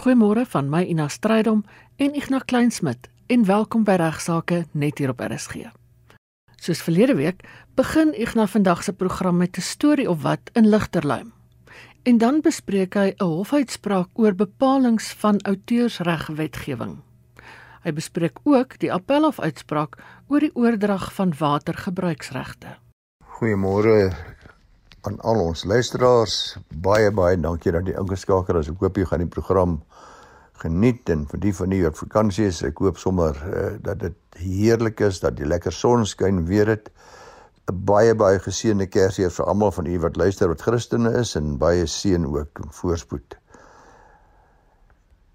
Goeiemôre van my Ina Strydom en Ignas Kleinsmid en welkom by Regsake net hier op RSG. Soos verlede week begin Ignas vandag se program met 'n storie of wat in Ligterluim. En dan bespreek hy 'n hofuitspraak oor bepalinge van outeursregwetgewing. Hy bespreek ook die appelhof uitspraak oor die oordrag van watergebruiksregte. Goeiemôre aan al ons luisteraars. Baie baie dankie dat jy ingeskakel is. Ek hoop jy gaan die program geniet en vir die van u wat vakansie is, ek hoop sommer uh, dat dit heerlik is, dat die lekker son skyn weer dit 'n baie baie geseënde Kersfees vir almal van u wat luister wat Christene is en baie seën ook en voorspoed.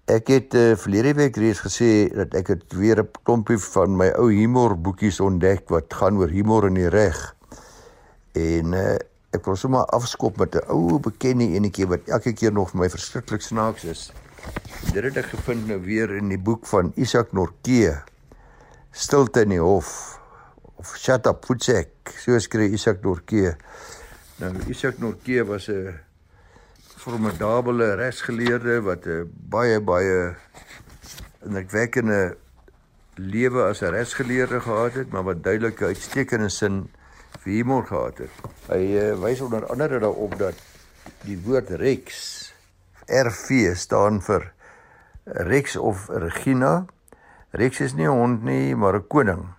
Ek het uh, verlede week reeds gesê dat ek het weer 'n klompie van my ou humor boekies ontdek wat gaan oor humor in die reg. En uh, ek wil sommer afskop met 'n ou bekende enetjie wat elke keer nog vir my verskriklik snaaks is. Dit het ek gevind nou weer in die boek van Isak Norke. Stilte in die hof of Shut up Futsek. So skryf Isak Norke. Nou Isak Norke was 'n formidable regsgeleerde wat 'n baie baie indrukwekkende lewe as 'n regsgeleerde gehad het, maar wat duidelik uitstekende sin vir humor gehad het. Hy uh, wys onder andere daarop dat die woord rex RV staan vir Rex of Regina. Rex is nie 'n hond nie, maar 'n koning.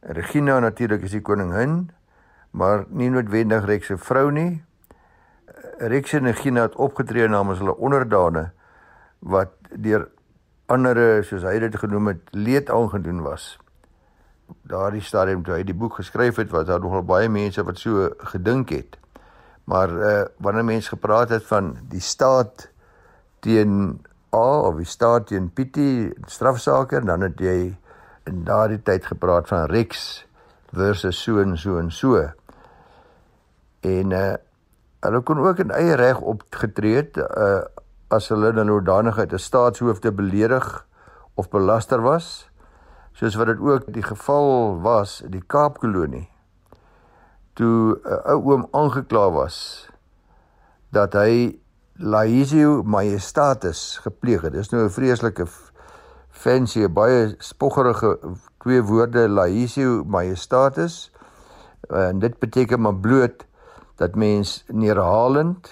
Regina natuurlik is die koningin, maar nie noodwendig Rex se vrou nie. Rex en Regina het opgetree namens hulle onderdane wat deur ander soos hy dit genoem het leed aangedoen was. Daardie stadium toe hy die boek geskryf het, was daar nogal baie mense wat so gedink het. Maar uh wanneer mense gepraat het van die staat teen A of die staat teen Pietie strafsaake dan het jy in daardie tyd gepraat van Rex versus so en so en so. En uh hulle kon ook in eie reg opgetree het uh as hulle in nooddanigheid 'n staatshoofde beledig of belaster was soos wat dit ook die geval was in die Kaapkolonie toe 'n uh, ou oom aangekla was dat hy laizio majestatis gepleeg het. Dis nou 'n vreeslike fancy baie spoggerige twee woorde laizio majestatis en dit beteken maar bloot dat mens neerhalend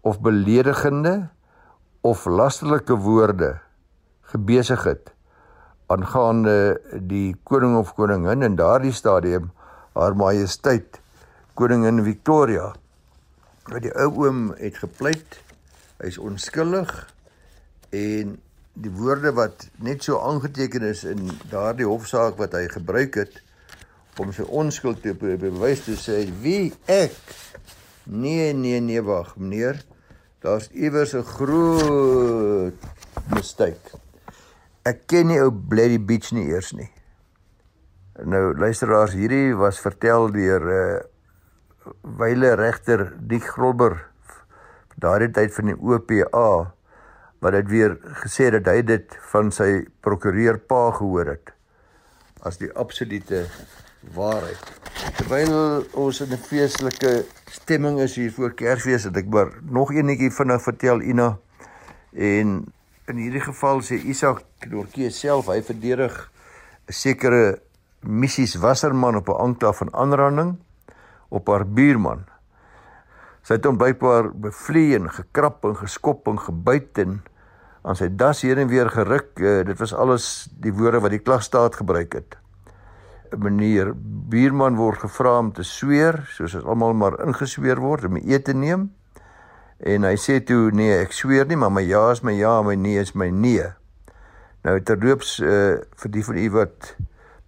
of beledigende of lasterlike woorde gebesig het aangaande die koning of koningin in daardie stadium haar majesteit koningin Victoria wat die ou oom het gepleit hy's onskuldig en die woorde wat net so aangeteken is in daardie hofsaak wat hy gebruik het om sy onskuld te bewys te sê wie ek? Nee nee nee wag meneer daar's iewers 'n groot mistake ek ken nie ou Bloody Beach nie eers nie. Nou luisteraars, hierdie was vertel deur 'n uh, eh, wyle regter Dick Grobber daardie tyd van die OPA wat dit weer gesê dat hy dit van sy prokureur pa gehoor het as die absolute waarheid. Terwyl ons in 'n feestelike stemming is hier voor Kersfees, het ek maar nog eenetjie vinnig vertel Ina en in hierdie geval sê Isak Dorkie self hy verdedig 'n sekere Missies Wasserman op 'n aanklag van aanranding op haar buurman. Sy het hom bypaar bevlie en gekrap en geskop en gebyt en aan sy das heen en weer geruk. Uh, dit was alles die woorde wat die klagstaat gebruik het. 'n Meneer buurman word gevra om te sweer, soos dit almal maar ingesweer word om eet te neem. En hy sê toe nee, ek sweer nie, maar my ja is my ja, my nee is my nee. Nou terloops uh, vir die van u wat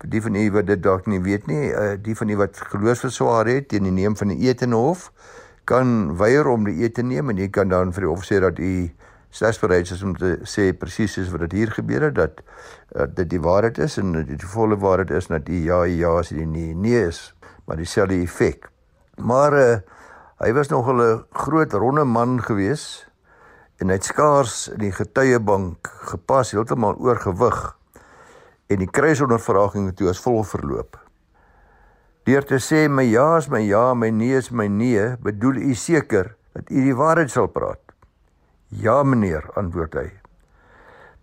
die van u wat dit dalk nie weet nie, uh, die van u wat geloofsverswaar het teen die neem van die ete in hof, kan weier om die ete te neem en jy kan dan vir die hof sê dat u slegs bereid is om te sê presies soos wat dit hier gebeur het dat uh, dit die waarheid is en dit die volle waarheid is dat u ja ja is en nee nee is, maar dieselfde effek. Maar uh, hy was nog 'n groot ronde man gewees en hy het skaars in die getuiebank gepas heeltemal oorgewig en die kruisondervraging toe as vol verloop. Deur te sê my ja is my ja, my nee is my nee, bedoel u seker dat u die waarheid sal praat? Ja meneer, antwoord hy.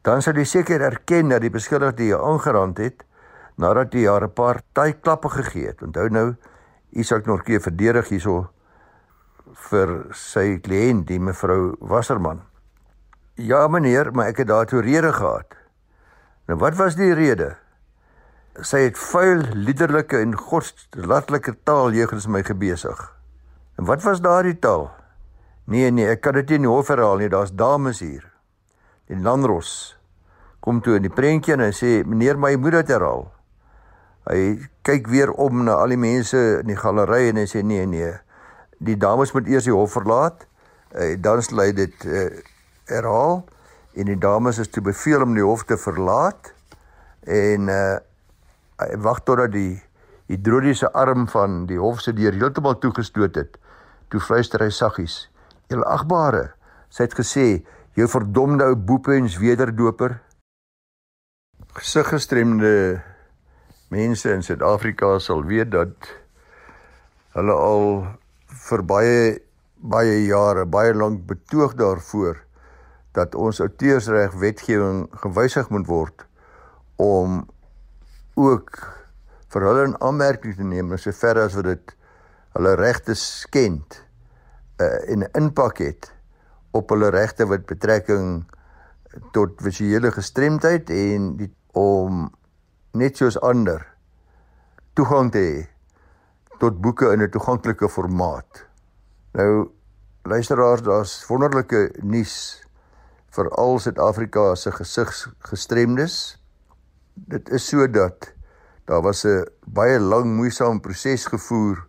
dan sal jy seker erken dat die beskuldigde jou aangerand het nadat jy haar 'n paar taai klappe gegee het. Onthou nou, Isak Norke verdedig hierso vir sy kliënt, die mevrou Wasserman. Ja meneer, maar ek het daartoe rede gehad. Nou wat was die rede? Sy het vuil, liderlike en godslatelike taal jegens my gebesig. En wat was daardie taal? Nee nee, ek kan dit nie in die hof herhaal nie, daar's dames hier. Die landros kom toe in die prentjie en hy sê meneer, my moet dit herhaal. Hy kyk weer om na al die mense in die galery en hy sê nee nee. Die dames moet eers die hof verlaat. Uh, dan sal hy dit uh, herhaal en die dames is toe beveel om die hof te verlaat en uh, hy wag totdat die hidroliese arm van die hof se deur heeltemal toegestoot het. Toe fluister hy saggies: "Julle agbare, sy het gesê, jou verdomde ou boepens wederdoper." Gesiggestremde mense in Suid-Afrika sal weet dat hulle al vir baie baie jare baie lank betoog daarvoor dat ons outeursreg wetgewing gewysig moet word om ook vir hulle 'n aanmerking te neem sover as wat dit hulle regte skend uh, en impak het op hulle regte wat betrekking tot visuele gestremdheid en die om net soos ander toegang te hê tot boeke in 'n toeganklike formaat. Nou luisteraars, daar's wonderlike nuus vir al Suid-Afrika se gesigsgestremdes. Dit is sodat daar was 'n baie lang moeisame proses gevoer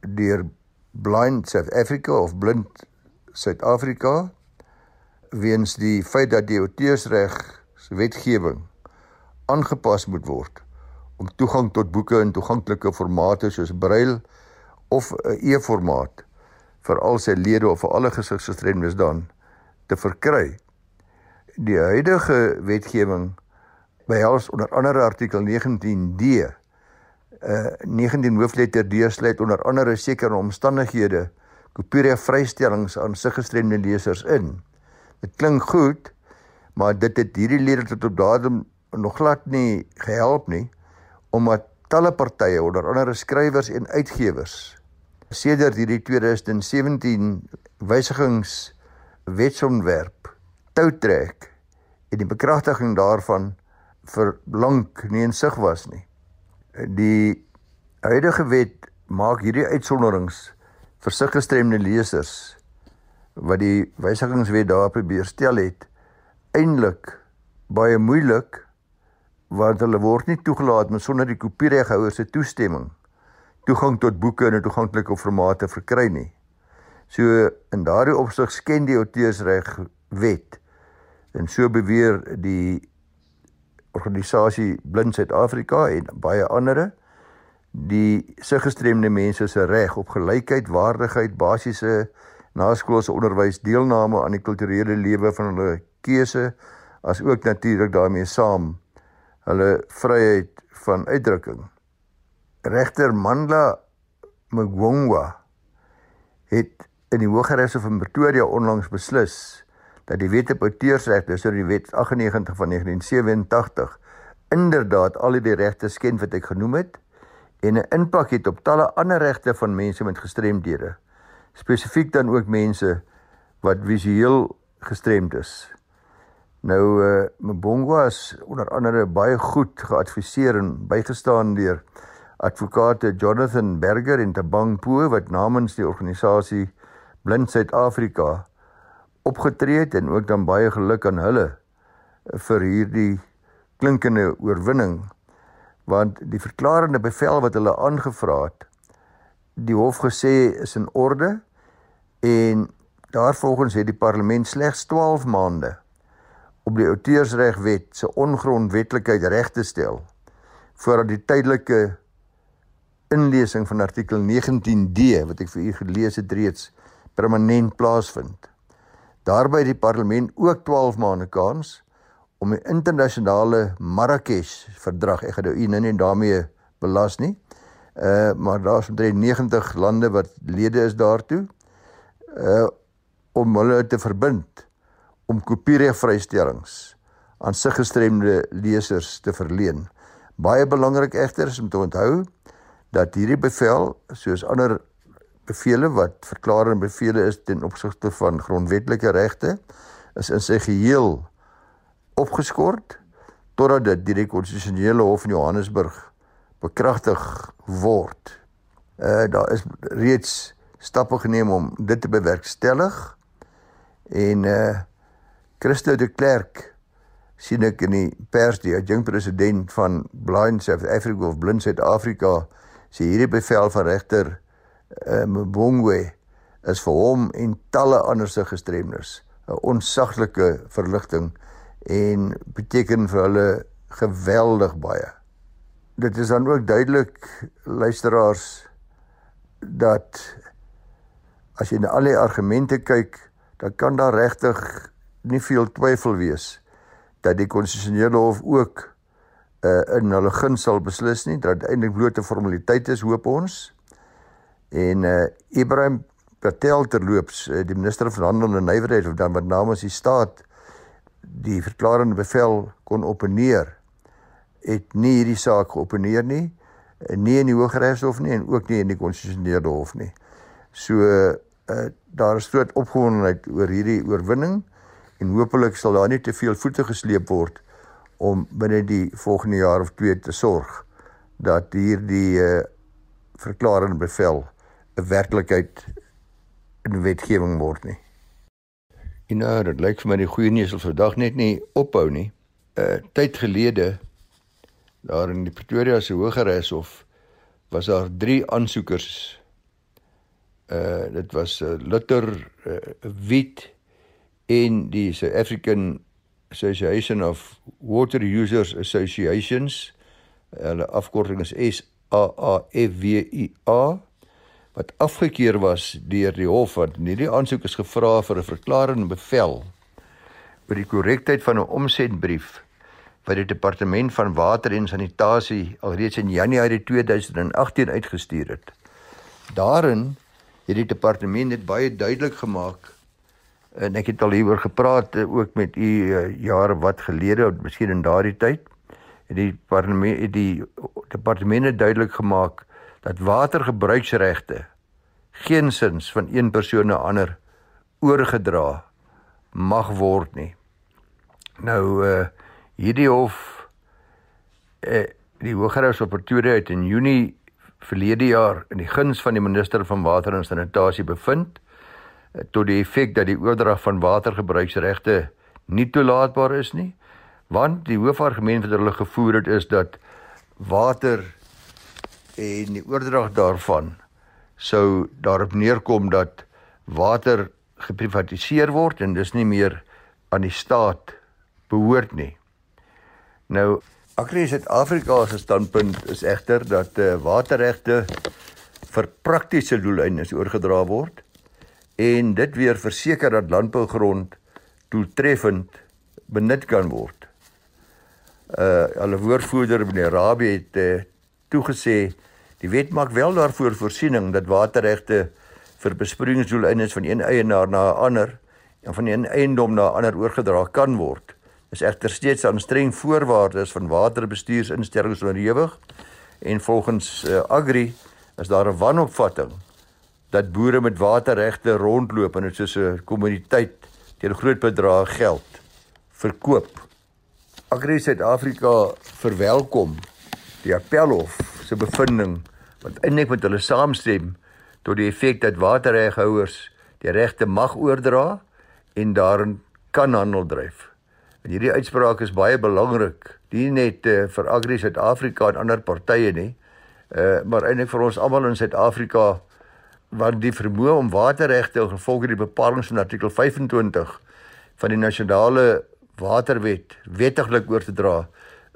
deur Blind South Africa of Blind Suid-Afrika weens die feit dat die outeursreg se wetgewing aangepas moet word om toegang tot boeke in toeganklike formate soos brail of 'n e-formaat vir al sy lede of vir alle gesigsgestremdes dan te verkry. Die huidige wetgewing behels onder andere artikel 19D uh 19 hoofletter D sluit onder andere sekere omstandighede kopiereg vrystellings aan siggestremde lesers in. Dit klink goed, maar dit het hierdie lede tot op datum nog glad nie gehelp nie omdat talle partye onder andere skrywers en uitgewers sedert hierdie 2017 wysigings wetsontwerp tou trek en die bekragtiging daarvan vir lank nie in sig was nie. Die huidige wet maak hierdie uitsonderings vir siggestremde lesers wat die wysigingswet daar probeer stel het eintlik baie moeilik want hulle word nie toegelaat met sonder die kopiereghouer se toestemming toegang tot boeke in 'n toeganklike formate verkry nie. So in daardie opsig skend die auteursreg wet en so beweer die organisasie Blind Suid-Afrika en baie ander die siggestremde mense se reg op gelykheid, waardigheid, basiese naskoolse onderwys, deelname aan die kulturele lewe van hulle keuse as ook natuurlik daarmee saam hulle vryheid van uitdrukking. Regter Mandla Mgongwa het in die Hooggeregshof in Pretoria onlangs beslis dat die wet op auteursreg, dis oor die wet 98 van 1987, inderdaad al die regte skend wat ek genoem het en 'n impak het op talle ander regte van mense met gestremdhede. Spesifiek dan ook mense wat visueel gestremd is. Nou uh Mbongwa is onder andere baie goed geadviseer en bygestaan deur advokate Jonathan Berger en Tabang Po wat namens die organisasie Blind Suid-Afrika opgetree het en ook dan baie geluk aan hulle vir hierdie klinkende oorwinning want die verklarende bevel wat hulle aangevra het die hof gesê is in orde en daarvolgens het die parlement slegs 12 maande op die outeursregwet se ongrondwetlikheid reg te stel voordat die tydelike inlesing van artikel 19D wat ek vir u gelees het reeds permanent plaasvind. Daarby die parlement ook 12 maande kans om die internasionale Marrakesh verdrag, ek gaan nou u nou nie daarmee belas nie. Uh maar daar's omtrent 90 lande wat lede is daartoe uh om hulle te verbind om kopiereg vrystellings aan sig gestremde lesers te verleen. Baie belangrik egter is om te onthou dat hierdie bevel soos ander bevele wat verklarende bevele is ten opsigte van grondwetlike regte is in sy geheel opgeskort totdat dit deur die konstitusionele hof in Johannesburg bekragtig word. Uh daar is reeds stappe geneem om dit te bewerkstellig en uh Christo de Klerk sien ek in die pers die adjunkt president van Blind South Africa of Blind South Africa sê hierdie bevel van regter Mbongwe is vir hom en talle ander se gestremdes 'n onsaglike verligting en beteken vir hulle geweldig baie. Dit is dan ook duidelik luisteraars dat as jy na al die argumente kyk, dan kan daar regtig nie veel twyfel wees dat die konstitusionele hof ook uh, in hulle guns sal beslis nie dat eintlik blote formaliteit is hoop ons en uh, Ibrahim Patel terloops uh, die minister van handel en nywerheid of dan wat namens die staat die verklarende bevel kon opneer het nie hierdie saak geopeneer nie nie in die Hooggeregshof nie en ook nie in die konstitusionele hof nie. So uh, daar is groot opgewondenheid oor hierdie oorwinning en hopelik sal daar nie te veel voete gesleep word om binne die volgende jaar of twee te sorg dat hierdie uh, verklarende bevel 'n werklikheid in wetgewing word nie. En nou, dit lyk vir my die goeie nuus sal vandag net nie ophou nie. 'n uh, Tyd gelede daar in die Pretoria se Hooggeregshof was daar 3 aansoekers. Uh dit was uh, Luther uh, Wit en die South African Association of Water Users Associations. Hulle afkorting is SAAFWIA wat afgekeur was deur die hof wat hierdie aansoek is gevra vir 'n verklarende bevel oor die korrektheid van 'n omsendbrief wat die departement van water en sanitasie alreeds in Januarie 2018 uitgestuur het. Daarin het die departement net baie duidelik gemaak en ek het al hieroor gepraat eh, ook met u uh, jare wat gelede, miskien in daardie tyd, het die departement die departement het duidelik gemaak dat watergebruiksregte geensins van een persoon na ander oorgedra mag word nie. Nou uh hierdie hof uh die Hooggeregshof Pretoria het in Junie verlede jaar in die guns van die minister van water en sanitasie bevind uh, tot die effek dat die oordrag van watergebruiksregte nie toelaatbaar is nie want die hoofargument wat hulle gevoer het is dat water en die oordrag daarvan sou daarop neerkom dat water geprivatiseer word en dis nie meer aan die staat behoort nie. Nou Agri Suid-Afrika se standpunt is egter dat uh, waterregte vir praktiese doeleindes oorgedra word en dit weer verseker dat landbougrond doeltreffend benut kan word. Uh hulle woordvoerder meneer Rabie het uh, toegesê Die wet maak wel daarvoor voorsiening dat waterregte vir besproeiingsdoeleindes van een eienaar na 'n ander en van een eiendom na 'n ander oorgedra kan word. Is egter steeds aan streng voorwaardes van waterbestuursinstellings onderhewig en volgens uh, Agri is daar 'n wanopvatting dat boere met waterregte rondloop en dit soos 'n kommuniteit teen groot bedrae geld verkoop. Agri Suid-Afrika verwelkom die appelhof se bevinding wat eintlik met hulle saamstem tot die effek dat waterreghouers die regte mag oordra en daarin kan handel dryf. En hierdie uitspraak is baie belangrik, nie net uh, vir Agri Suid-Afrika en ander partye nie, uh, maar eintlik vir ons almal in Suid-Afrika want die vermoë om waterregte gevolg die bepalinge van artikel 25 van die nasionale waterwet wettiglik oor te dra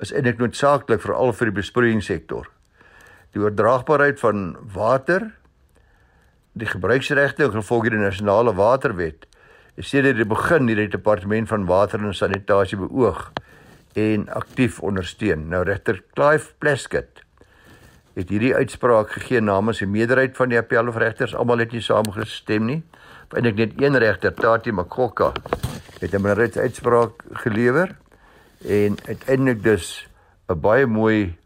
is eintlik noodsaaklik veral vir die besproeiingssektor. Die oordraagbaarheid van water, die gebruiksregte en gevolg die nasionale waterwet is sedert die begin deur die departement van water en sanitasie beoog en aktief ondersteun. Nou regter Clive Plesket het hierdie uitspraak gegee namens 'n meerderheid van die appelhofregters. Almal het nie saamgestem nie. Eintlik net een regter, Tati Makokka, het 'n minderheidsuitspraak gelewer en uiteindelik dus 'n baie mooi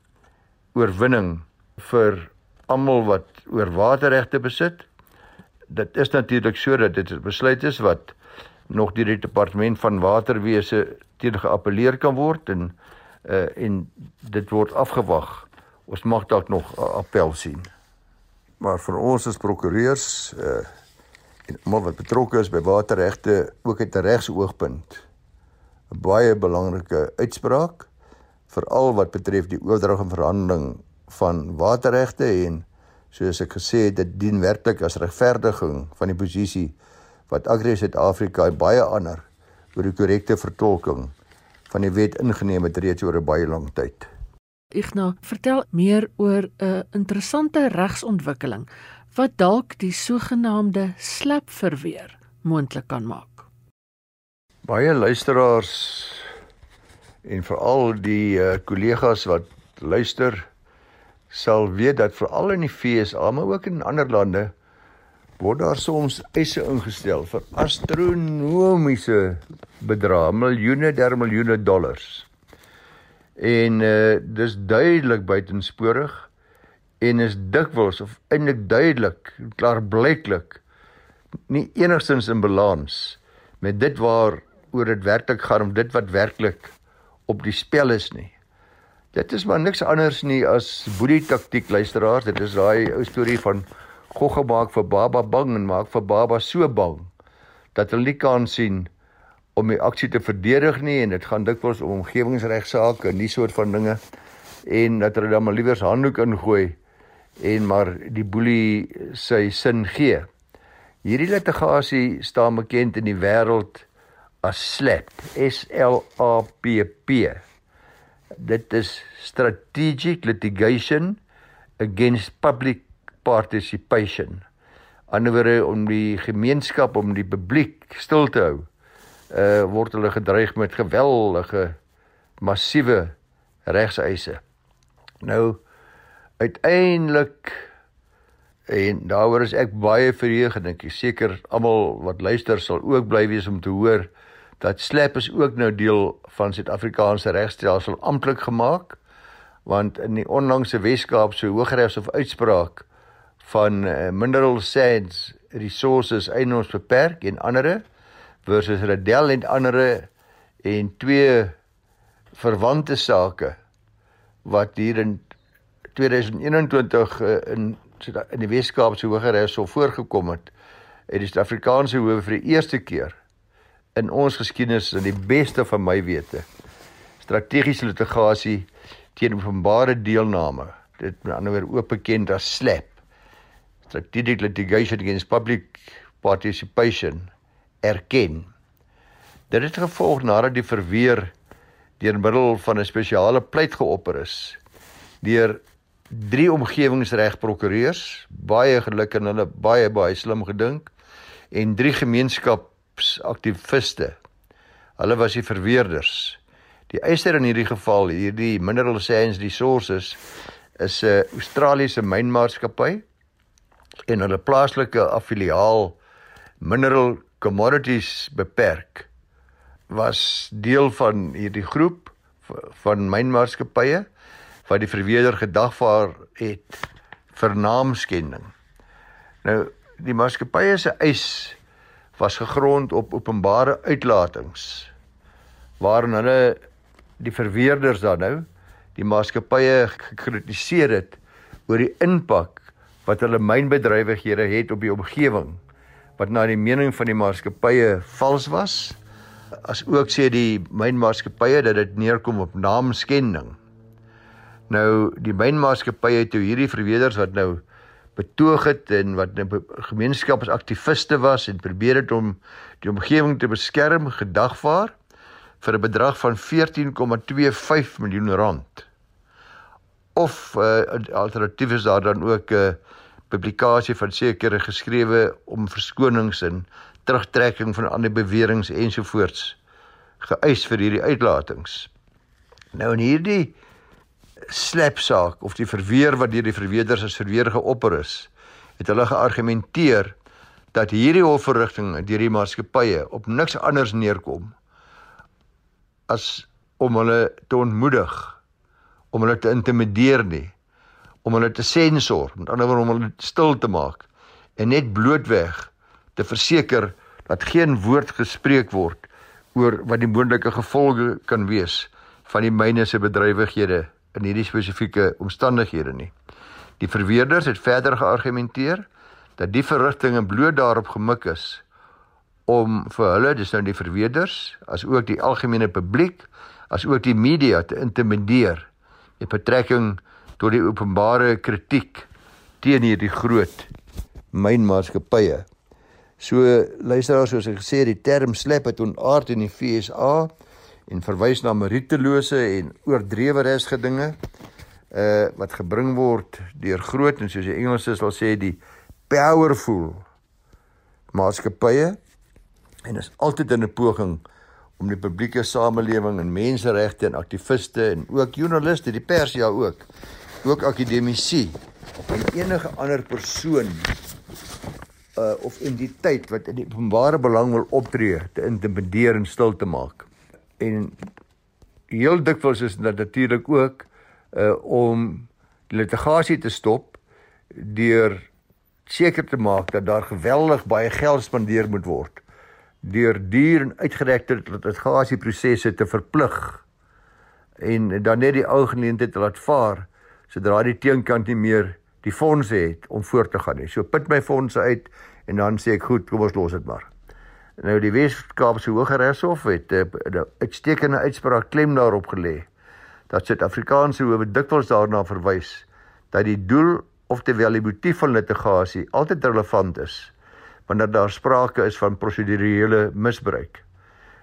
oorwinning vir almal wat oor waterregte besit. Dit is natuurlik sodat dit 'n besluit is wat nog deur die departement van waterwese teen geappeleer kan word en uh, en dit word afgewag. Ons mag dalk nog 'n appel sien. Maar vir ons as prokureurs uh en almal wat betrokke is by waterregte ook uit 'n regsoogpunt 'n baie belangrike uitspraak veral wat betref die oordrag en verhandeling van waterregte en soos ek gesê het dit dien werklik as regverdiging van die posisie wat Agri Suid-Afrika baie ander oor die korrekte vertolking van die wet ingeneem het reeds oor 'n baie lang tyd. Igna, vertel meer oor 'n interessante regsontwikkeling wat dalk die sogenaamde slap verweer moontlik kan maak. Baie luisteraars en veral die uh, kollegas wat luister sal weet dat veral in die FSA maar ook in ander lande word daar soms eise ingestel vir astronomiese bedrae, miljoene der miljoene dollars. En uh dis duidelik buitensporig en is dikwels of eintlik duidelik klaarblyklik nie enigstens in balans met dit waar oor dit werklik gaan om dit wat werklik op die spel is nie. Dit is maar niks anders nie as boedie taktik luisteraars. Dit is daai ou storie van Gogga maak vir Baba bang en maak vir Baba so bang dat hulle nie kan sien om die aksie te verdedig nie en dit gaan dikwels om omgewingsregsaake en die soort van dinge en dat hulle dan maar liewers handdoek ingooi en maar die boelie sy sin gee. Hierdie litigasie staan bekend in die wêreld as SLAP, S L A P P. Dit is strategic litigation against public participation. Anderswoorde om die gemeenskap om die publiek stil te hou. Uh word hulle gedreig met geweldige massiewe regseise. Nou uiteindelik en daaroor is ek baie verheug en ek seker almal wat luister sal ook bly wees om te hoor dat slap is ook nou deel van Suid-Afrikaanse regstelsel amptelik gemaak want in die onlangse Wes-Kaapse Hooggeregshof uitspraak van uh, mineral sands resources eienoors beperk en andere versus Redel en andere en twee verwante sake wat hier in 2021 uh, eh, in in die Weskaapse Hooggeregshof voorgekom het het die Suid-Afrikaanse hof vir die eerste keer in ons geskiedenis in die beste van my wete strategiese litigasie teen openbare deelname dit met ander woorde ook bekend as SLAP strategic litigation against public participation erken. Dit het gevolg nadat die verweer deur middel van 'n spesiale pleit geopper is deur drie omgewingsregprokureurs, baie geluk en hulle baie baie slim gedink en drie gemeenskapsaktiviste. Hulle was die verweerders. Die eiser in hierdie geval, hierdie Mineral Sands Resources is 'n Australiese mynmaatskappy en hulle plaaslike affiliaal Mineral Commodities beperk was deel van hierdie groep van mynmaatskappye wat die verweerder gedagvaar het vir naamskending. Nou die maatskappye se eis was gegrond op openbare uitlatings waarin hulle die verweerders dan nou die maatskappye gekritiseer het oor die impak wat hulle mynbedrywighede het op die omgewing wat na die mening van die maatskappye vals was as ook sê die mynmaatskappye dat dit neerkom op naamskending. Nou die mynmaatskappye toe hierdie verweders wat nou betoog het en wat nou gemeenskapsaktiviste was en probeer het om die omgewing te beskerm gedagvaar vir 'n bedrag van 14,25 miljoen rand of uh, alternatief is daar dan ook 'n uh, publikasie van sekere geskrewe om verskonings en terugtrekking van ander beweringe ensovoorts geëis vir hierdie uitlatings. Nou in hierdie slapsaak of die verweer wat deur die verweerders as verweer geopper is, het hulle geargumenteer dat hierdie hofverrigting deur die maatskappye op niks anders neerkom as om hulle te ontmoedig, om hulle te intimideer nie, om hulle te sensor, met ander woorde om hulle stil te maak en net blootweg te verseker dat geen woord gespreek word oor wat die moontlike gevolge kan wees van die myne se bedrywighede in hierdie spesifieke omstandighede nie. Die verweerders het verder geargumenteer dat die verrigtinge bloot daarop gemik is om vir hulle, dis nou die verweerders, as ook die algemene publiek, as ook die media te intimideer met betrekking tot die openbare kritiek teen hierdie groot mynmaatskappye. So luisteraars soos ek gesê die term slap het onaard in die FSA en verwys na maritelose en oordrewe resgedinge uh wat gebring word deur groot en soos die Engelse sal sê die powerful maatskappye en is altyd in 'n poging om die publieke samelewing en menseregte en aktiviste en ook joernaliste, die pers ja ook, ook akademici en enige ander persoon uh of entiteit wat in die openbare belang wil optree te intimideer en stil te maak. En heel dikwels is dit natuurlik ook uh om litigasie te stop deur seker te maak dat daar geweldig baie geld spandeer moet word deur duur en uitgerekte litigasieprosesse te verplig en dan net die ou geleentheid te laat vaar sodra die teenkant nie meer die fondse het om voort te gaan nie. So put my fondse uit en dan sê ek goed, kom ons los dit maar. Nou die Wes-Kaapse Hooggeregshof het 'n uh, uitstekende uitspraak klem daarop gelê dat Suid-Afrikaanse howe dikwels daarna verwys dat die doel of terwyl die motief van litigasie altyd relevant is wanneer daar sprake is van prosedurele misbruik.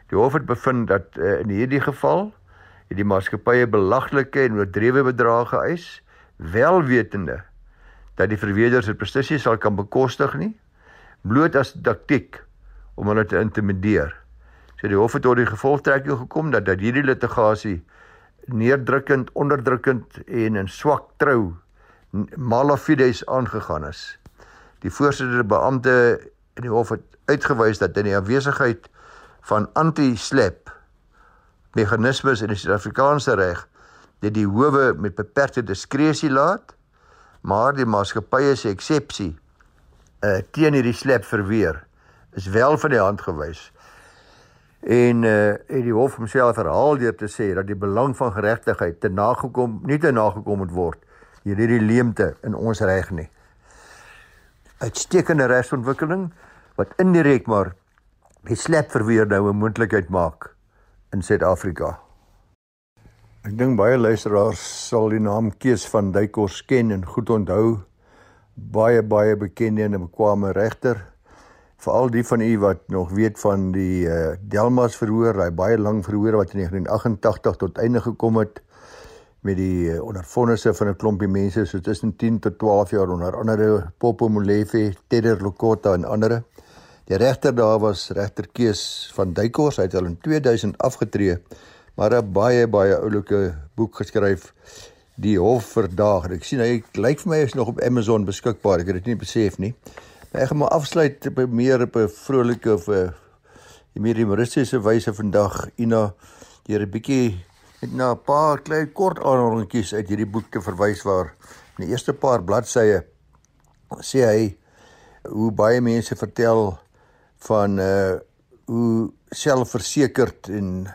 Die hof het bevind dat uh, in hierdie geval het die maatskappye belaglike en oordrewe bedrae geëis, wel wetende dat die verweerders se prestasie sal kan bekostig nie, bloot as taktiek om hulle te intimideer. So die hof het tot die gevolgtrekking gekom dat dat hierdie litigasie neerdrukkend, onderdrukkend en in swak trou malafides aangegaan is. Die voorsitter beampte in die hof het uitgewys dat in die afwesigheid van anti-slap meganismes in die Suid-Afrikaanse reg dit die howe met beperkte diskresie laat, maar die maatskappye se eksepsie uh teen hierdie slap verweer is wel van die hand gewys. En uh het die hof homself herhaal deur te sê dat die belang van geregtigheid te nagekom nie te nagekom moet word hierdie leemte in ons reg nie. Uitstekende regsontwikkeling wat indirek maar die slap verweer nou 'n moontlikheid maak in Suid-Afrika. Ek dink baie luisteraars sal die naam Kees van Duykors ken en goed onthou. Baie baie bekende en bekwame regter. Veral die van u wat nog weet van die uh, Delmas verhoor, daai baie lang verhoor wat in 1988 tot einde gekom het met die uh, ondervonnisse van 'n klompie mense so tussen 10 tot 12 jaar onder andere Popo Molefe, Tedder Lokota en ander. Die regter daar was regter Kees van Duykors, hy het al in 2000 afgetree, maar 'n baie baie oulike boek geskryf Die Hof verdaag. Ek sien hy lyk vir my is nog op Amazon beskikbaar. Ek het dit nie besef nie. Ek gaan maar afsluit op 'n meer op 'n vrolike of 'n meer humoristiese wyse vandag. Ina deur 'n bietjie net na 'n paar klein kort aanhalingetjies uit hierdie boek te verwys waar in die eerste paar bladsye sê hy hoe baie mense vertel van uh hoe selfversekerd en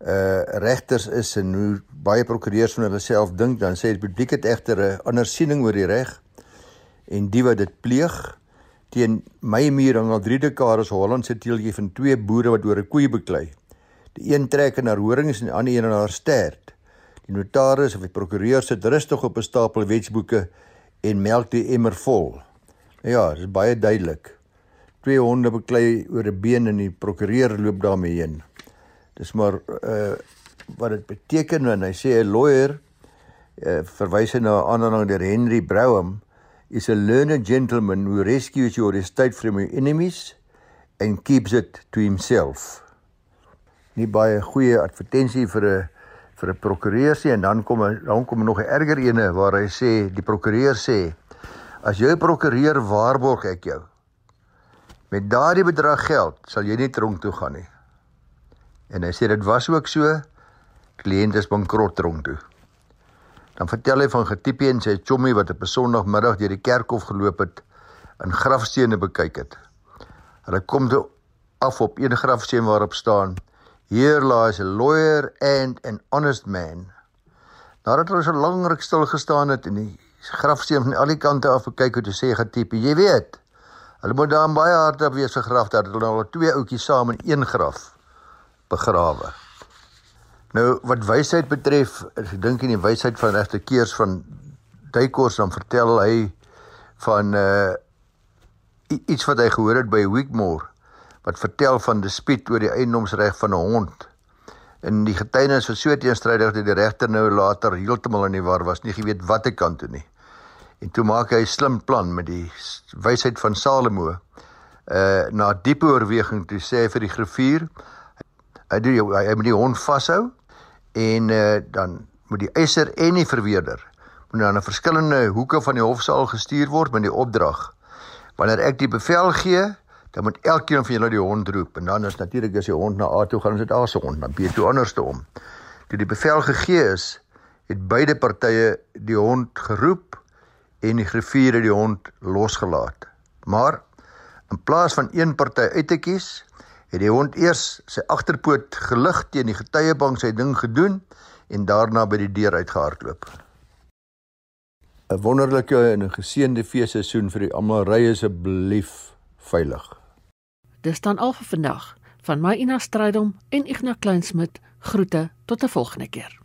uh regters is en hoe baie prokureurs van hulle self dink dan sê die publiek het egter 'n ander siening oor die reg en die wat dit pleeg teen my muur hang al 3 dekades Hollandse teeltjie van twee boere wat oor 'n koei beklei Die een trek na horings en die ander een na haar stert. Die notaris of die prokureur sit rustig op 'n stapel wetsboeke en melk die emmer vol. Ja, dit is baie duidelik. Twee honde beklei oor 'n been en die prokureur loop daarmee heen. Dis maar uh wat dit beteken wanneer hy sê 'n lawyer uh, verwys na 'n aanhaling deur Henry Brougham is a learned gentleman who rescues your estate from your enemies and keeps it to himself nie baie goeie advertensie vir 'n vir 'n prokureur sê en dan kom dan kom nog 'n erger ene waar hy sê die prokureur sê as jy prokureur waarborg ek jou met daardie bedrag geld sal jy nie tronk toe gaan nie. En hy sê dit was ook so kliënt is bankrot dronk toe. Dan vertel hy van Getipie en sy chommy wat op 'n Sondagmiddag deur die kerkhof geloop het en grafstene bekyk het. Hulle kom toe af op een grafsteen waarop staan: Here lies a lawyer and an honest man. Nadat hulle so lank stil gestaan het en die grafsteen van al die kante af gekyk het, sê Getipie: "Jy weet, hulle moet daar baie hard op wees gegraf dat hulle al twee ouetjies saam in een graf begrawe." Nou wat wysheid betref, dink in die wysheid van regte keers van Duykors dan vertel hy van uh iets wat hy gehoor het by Wigmore wat vertel van dispuut oor die eiendomsreg van 'n hond. In die getuienis was so teenstrydig dat die regter nou later heeltemal in die war was, nie geweet wat hy kan doen nie. En toe maak hy 'n slim plan met die wysheid van Salomo. Uh na diepe oorweging toe sê hy vir die griffier hy doen hy, hy moet die hond vashou en uh, dan moet die eiser en die verweerder moet dan na verskillende hoeke van die hofsaal gestuur word met die opdrag. Wanneer ek die bevel gee, dan moet elkeen van julle die hond roep en dan is natuurlik as die hond na A toe gaan, is dit A se hond, dan B toe anderste om. Toe die bevel gegee is, het beide partye die hond geroep en die griffier het die hond losgelaat. Maar in plaas van een party uit te kies, het die hond eers sy agterpoot gelig teen die getuiebank sy ding gedoen en daarna by die deur uitgehardloop. 'n Wonderlike en 'n geseënde feesseisoen vir almal. Ry asseblief veilig. Dis dan al vir vandag. Van my Ina Strydom en Ignas Kleinsmid groete tot 'n volgende keer.